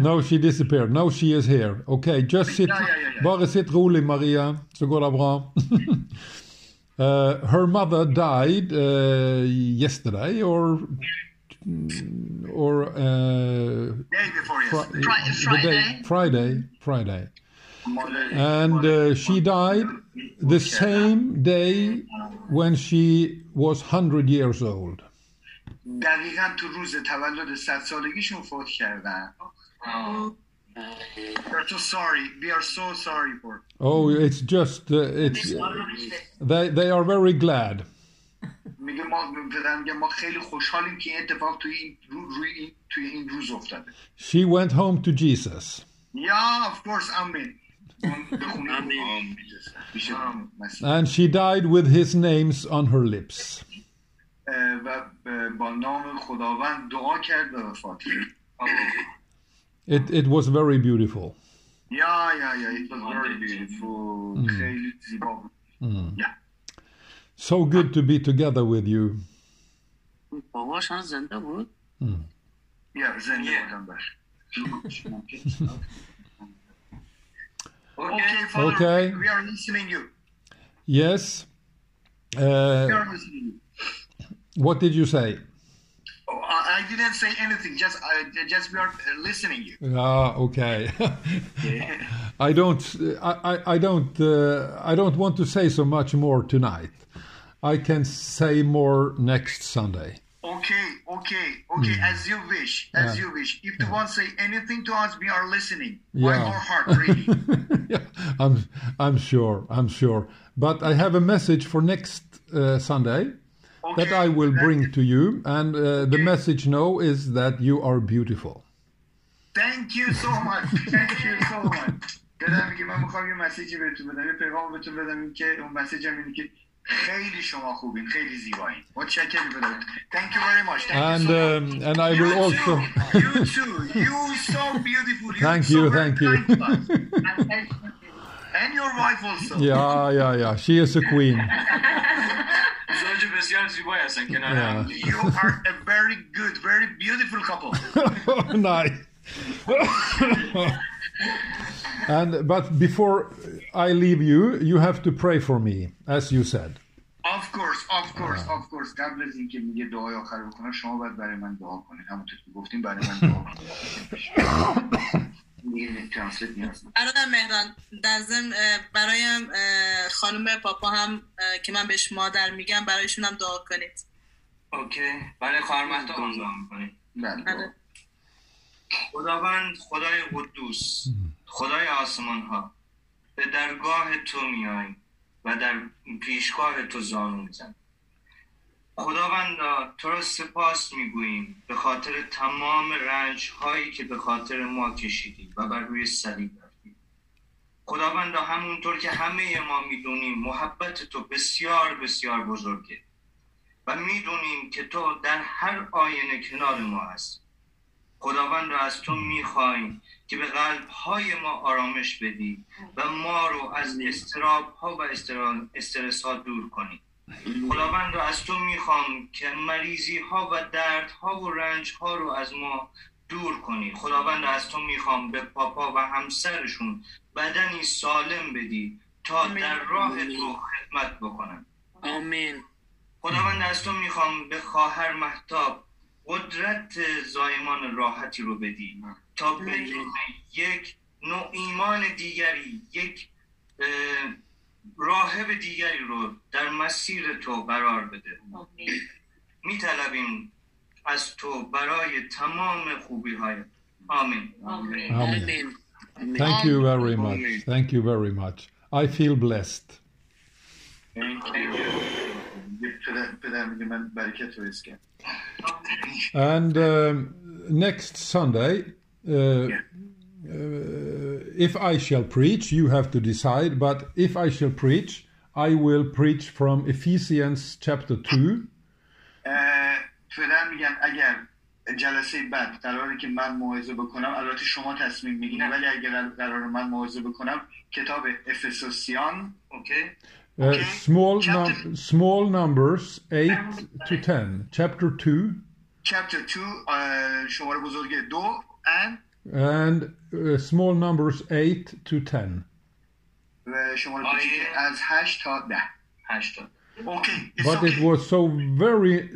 no, she disappeared. No, she is here. Okay, just sit. Yeah, yeah, yeah, Maria, så går det bra. Uh, her mother died uh, yesterday or or uh, day before Fri- yesterday the day Friday, Friday, and uh, she died the same day when she was hundred years old. دقیقا تو روز تولد 100 سالگیشون فوت کردن We're so sorry. We are so sorry for. Oh, it's just uh, it's they they are very glad. میگه ما پدر میگه ما خیلی خوشحالیم که این اتفاق توی این رو روی این توی این روز افتاده. She went home to Jesus. Yeah, of course. آمین. آمین میشه مسیح. And she died with his names on her lips. اه، و ب- با نام خداوند دعا کرد و وفات کرد. It it was very beautiful. یا یا یا it was very beautiful. خیلی زیبا بود. So good to be together with you. Mm. Yeah, okay, Father, okay. we are listening you. Yes. Uh, we are listening you. What did you say? I I didn't say anything. Just, I, just we are uh, listening you. Ah, okay. I don't. I, I, I don't. Uh, I don't want to say so much more tonight. I can say more next Sunday. Okay, okay, okay. As you wish, as Yeah. you wish. If you want to say anything to us, we are listening. By Yeah. our heart, really. yeah, I'm. I'm sure. I'm sure. But I have a message for next uh, Sunday that Okay, I will that- bring to you, and uh, the Okay. message now is that you are beautiful. Thank you so much. Thank you so much. بدم میگه من میخوام یه مسیجی بهتون بدم یه پیغام بهتون بدم این که اون مسیج هم اینه که خیلی شما خوبین خیلی زیبایین متشکرم بدم Thank you very much Thank And you so much. um, and I You will too. also. you too you so beautiful you Thank so you. very Thank you. kind to us. and your wife also yeah, yeah, yeah. She is a queen. زوج بسیار زیبایی هستن کنار Yeah. هم you are a very good very beautiful couple nice. and but before I leave you, you have to pray for me, as you said. Of course, of course, of course. قبل از اینکه میگه دعای آخر بکنه شما باید برای من دعا کنید همونطور که گفتیم برای من دعا کنید برادر مهران در ضمن برایم اه، خانم پاپا هم که من بهش مادر میگم برایشون هم دعا کنید. اوکی. برای خواهر دعا می‌کنیم بله. بله. خداوند خدای قدوس خدای آسمان ها به درگاه تو میاییم و در پیشگاه تو زانو میزن خداوندا تو را سپاس می‌گوییم به خاطر تمام رنج هایی که به خاطر ما کشیدی و بر روی صلیب رفتی خداوندا همونطور که همه ما می‌دونیم محبت تو بسیار بسیار بزرگه و می‌دونیم که تو در هر آینه کنار ما هستی. خداوند را از تو می‌خواهیم که به قلب های ما آرامش بدی و ما رو از استراب ها و استرا- استرس ها دور کنی. خداوند را از تو می‌خوام که مریضی ها و درد ها و رنج ها رو از ما دور کنی. خداوند را از تو می‌خوام به پاپا و همسرشون بدنی سالم بدی تا در راه تو خدمت بکنن. آمین. خداوند از تو می‌خوام به خواهر محتاب قدرت زایمان راحتی رو بدی تا بدون یک نوع ایمان دیگری یک راهب دیگری رو در مسیر تو قرار بده. میطلبیم از تو برای تمام خوبی های آمین. آمین. Thank you very much. Thank you very much. I feel blessed. And um, next Sunday, uh, uh, if I shall preach, you have to decide, but if I shall preach, I will preach from Ephesians chapter 2. اه، پدر میگن اگر جلسه بعد قراره که من موعظه بکنم البته شما تصمیم میگین ولی اگر قرار من موعظه بکنم کتاب افسوسیان اوکی Uh, Okay. small, Chapter- num- small numbers 8 to 10. Chapter 2 chapter 2 اه، شماره بزرگ دو and and uh, small numbers 8 to 10. و شماره آیه- کوچیک از 8 تا 10 هشتا اوکی it's But it okay. was so very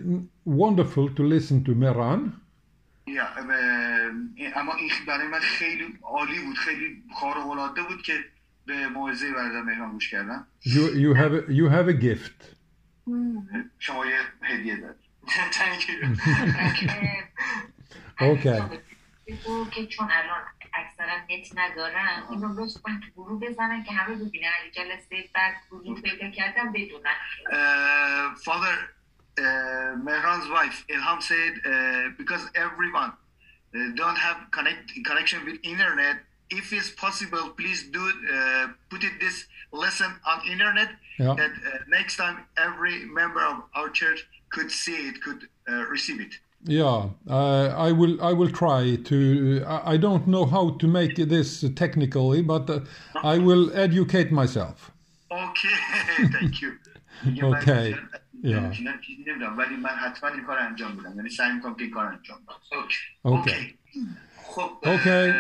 wonderful to listen to Meran. یا، و- اما این برای من خیلی عالی بود خیلی خارق العاده بود که به موعظه برادر مهران گوش کردم You, you, have a, you have a gift. شما یه هدیه داد Thank you. Okay. بگو که چون الان اکثرا نت ندارن اینو لطف کن تو گروه بزنن که همه ببینن اگه جلسه بعد گروه پیدا کردن بدونن uh, Father uh, Mehran's wife Ilham said uh, because everyone uh, don't have connect connection with internet. If it's possible, please do uh, put it this lesson on internet. Yeah. That uh, next time every member of our church could see it, could uh, receive it. Yeah, uh, I will. I will try to. I, I don't know how to make this technically, but uh, I will educate myself. Okay, thank you. میگه من Okay. چیزی- Yeah. چیزی نمی‌دونم، ولی من حتما این کار انجام بدم یعنی سعی میکنم که این کار انجام بدم اوکی Okay. خب Okay.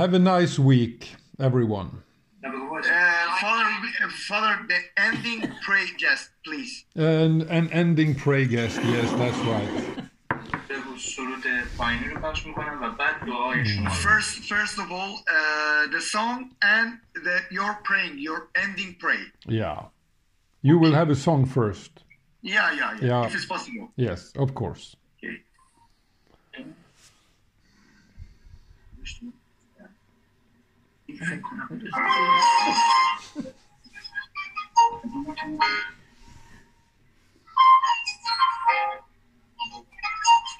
Have a nice week, everyone. Uh, Father, Father, the ending pray just please. And an ending pray guest. Yes, that's right. بگو سرود پایینی رو پخش میکنم و بعد دعای شما رو. First, first of all, uh, the song and the your praying, your ending pray. Yeah. You will have a song first. Yeah, yeah, yeah. Yeah. If it's possible. Yes, of course. قلب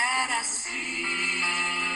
era assim.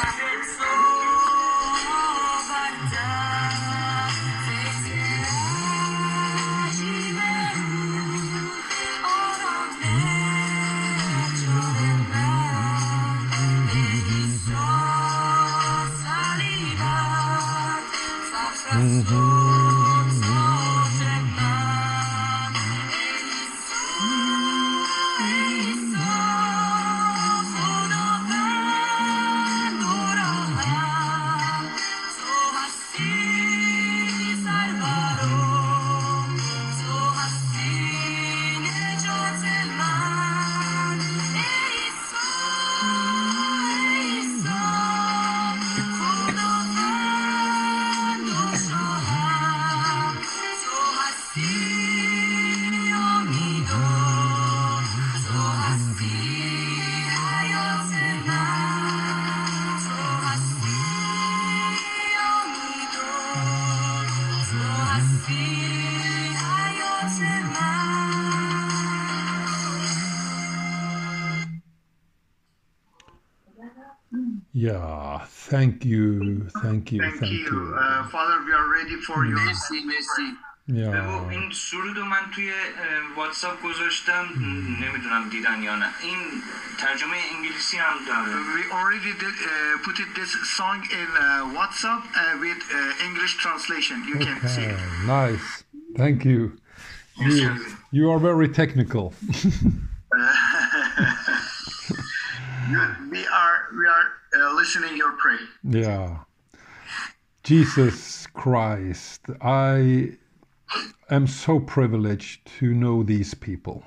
Bye. thank you, thank you, Thank thank you. you. Uh, Father, we are ready for you. مرسی مرسی بگو Yeah. این سرود رو من توی اه، واتساپ گذاشتم نمیدونم دیدن یا نه این ترجمه انگلیسی هم داره We already did, uh, put it, this song in uh, WhatsApp uh, with uh, English translation. You can see Okay, it. nice. Thank you. You, you are very technical. Yeah. Jesus Christ, I am so privileged to know these people.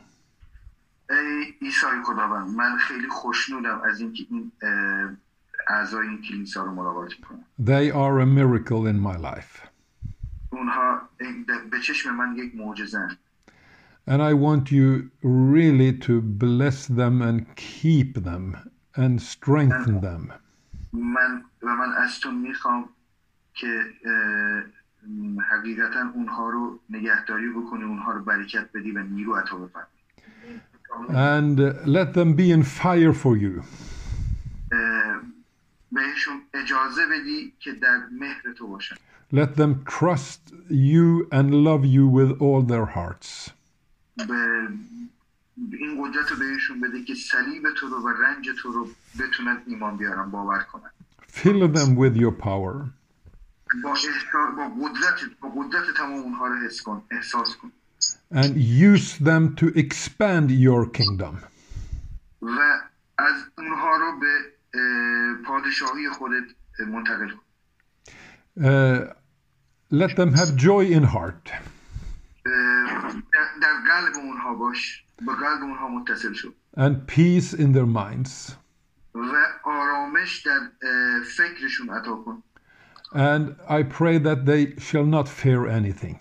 ای عیسی خداوند من خیلی خوشنودم از اینکه این اه، اعضای این کلیسا رو ملاقات میکنم They are a miracle in my life. اونها این- به چشم من یک معجزه And I want you really to bless them and keep them and strengthen them. من و من از تو می‌خوام که حقیقتا اونها رو نگهداری بکنی اونها رو برکت بدی و نیرو عطا بفرمایی And let them be in fire for you. بهشون اجازه بدی که در مهر تو باشن Let them trust you and love you with all their hearts. به این قدرت رو بهشون بده که صلیب تو رو و رنج تو رو بتونن ایمان بیارن باور کنن Fill them with your power. با, احسا- با قدرت با قدرت تمام اونها رو حس کن احساس کن and use them to expand your kingdom. و از اونها رو به اه، پادشاهی خودت منتقل کن Uh, let them have joy in heart اه، در, قلب اونها باش با قلب اونها متصل شو and peace in their minds. و آرامش در فکرشون عطا کن And I pray that they shall not fear anything.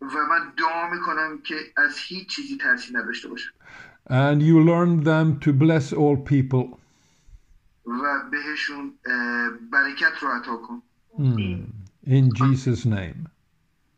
و من دعا می‌کنم که از هیچ چیزی ترسی نداشته باشن And you learn them to bless all people. و بهشون برکت رو عطا کن In Jesus' name.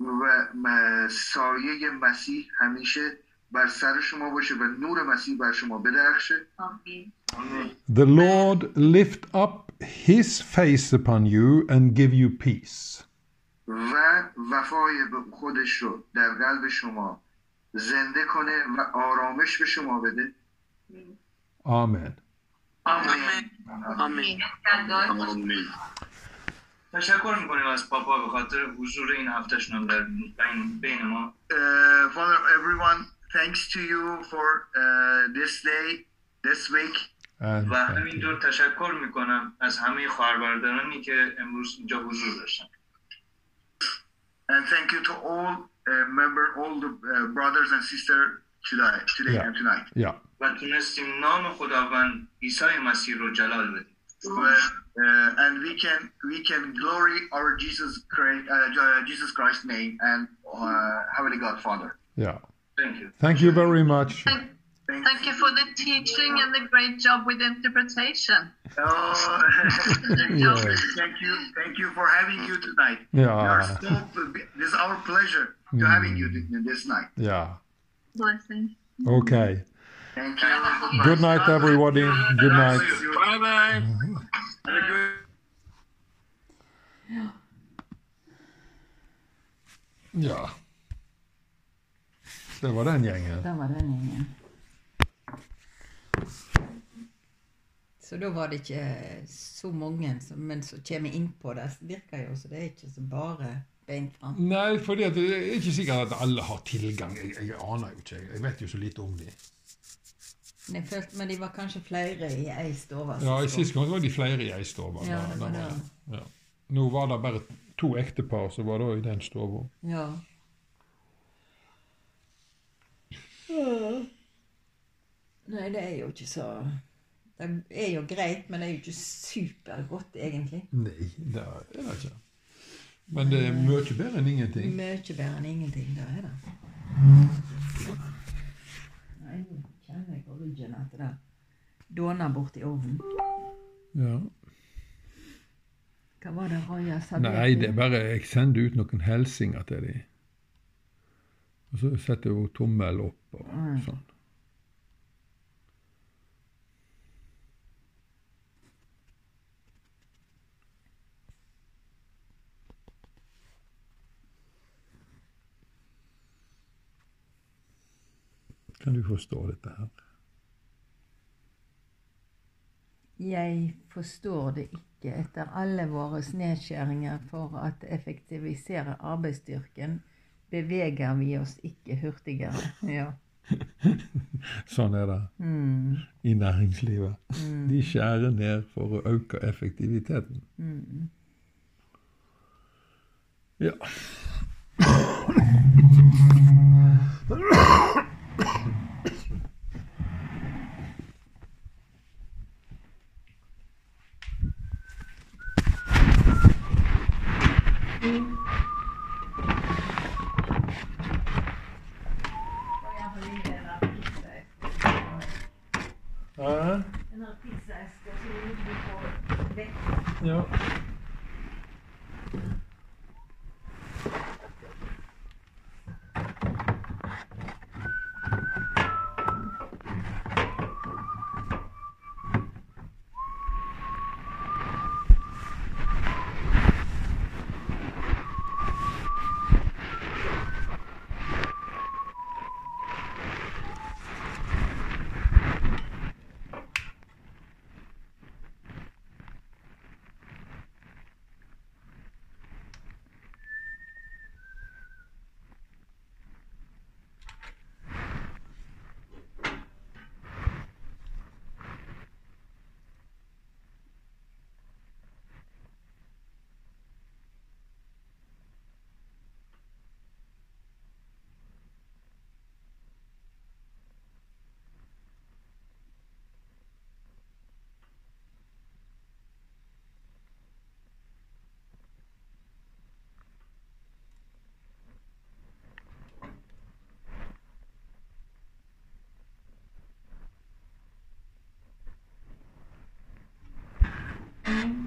و سایه مسیح همیشه بر سر شما باشه و نور مسیح بر شما بدرخشه. آمین. The Lord lift up his face upon you and give you peace. و وفای به خودش رو در قلب شما زنده کنه و آرامش به شما بده. Amen. آمین. آمین. تشکر می‌کنیم از پاپا به خاطر حضور این هفتش نام در بین, بین ما. Uh, Father everyone تو یو فور for uh, this ویک و همین و همینطور تشکر می‌کنم از همه خواهر برادرانی که امروز اینجا حضور داشتن. And thank you to all uh, member all the uh, brothers and sister today today yeah. and tonight. Yeah. و تونستیم نام خداوند عیسی مسیح رو جلال بدیم. Uh, and we can we can glory our Jesus Christ, uh, uh, Jesus Christ's name and uh, Heavenly God Father. Yeah. Thank you. Thank you very much. Thank, Thank you for the teaching and the great job with interpretation. Oh, thank, you. thank you. Thank you for having you tonight. Yeah. You're so, this is our pleasure to having you this night. Yeah. Blessing. Okay. Good night, everybody. Good night. Bye bye. Ja. Det var den gjengen. Det var den gjengen. Så da var det ikke så mange, som, men som kommer innpå det. Virker jo så det er ikke så bare beint fram. Nei, for det er ikke sikkert at alle har tilgang. Jeg, jeg aner jo ikke. Jeg vet jo så lite om dem. Jeg følte, men de var kanskje flere i ei stove. Ja, i Sist gang var de flere i ei stove. Ja, det var. Ja. Nå var det bare to ektepar som var da i den stova. Ja. Nei, det er jo ikke så Det er jo greit, men det er jo ikke supergodt, egentlig. Nei, det er det ikke. Men det er mye bedre enn ingenting. Mye bedre enn ingenting, det er det. Nei, nå kjenner jeg på ryggen at det dåner borti ovnen. Ja. Hva var det Raja sa? Nei, det er bare jeg sender ut noen hilsener til dem. Og så setter hun tommel opp og Mm. sånn. Kan du forstå dette her? Jeg forstår det ikke etter alle våre nedskjæringer for å effektivisere arbeidsstyrken, beveger vi oss ikke hurtigere. Ja. Sånn er det Mm. i næringslivet. Mm. De skjærer ned for å øke effektiviteten. Mm. Ja. Mm. Mm-hmm.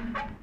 time.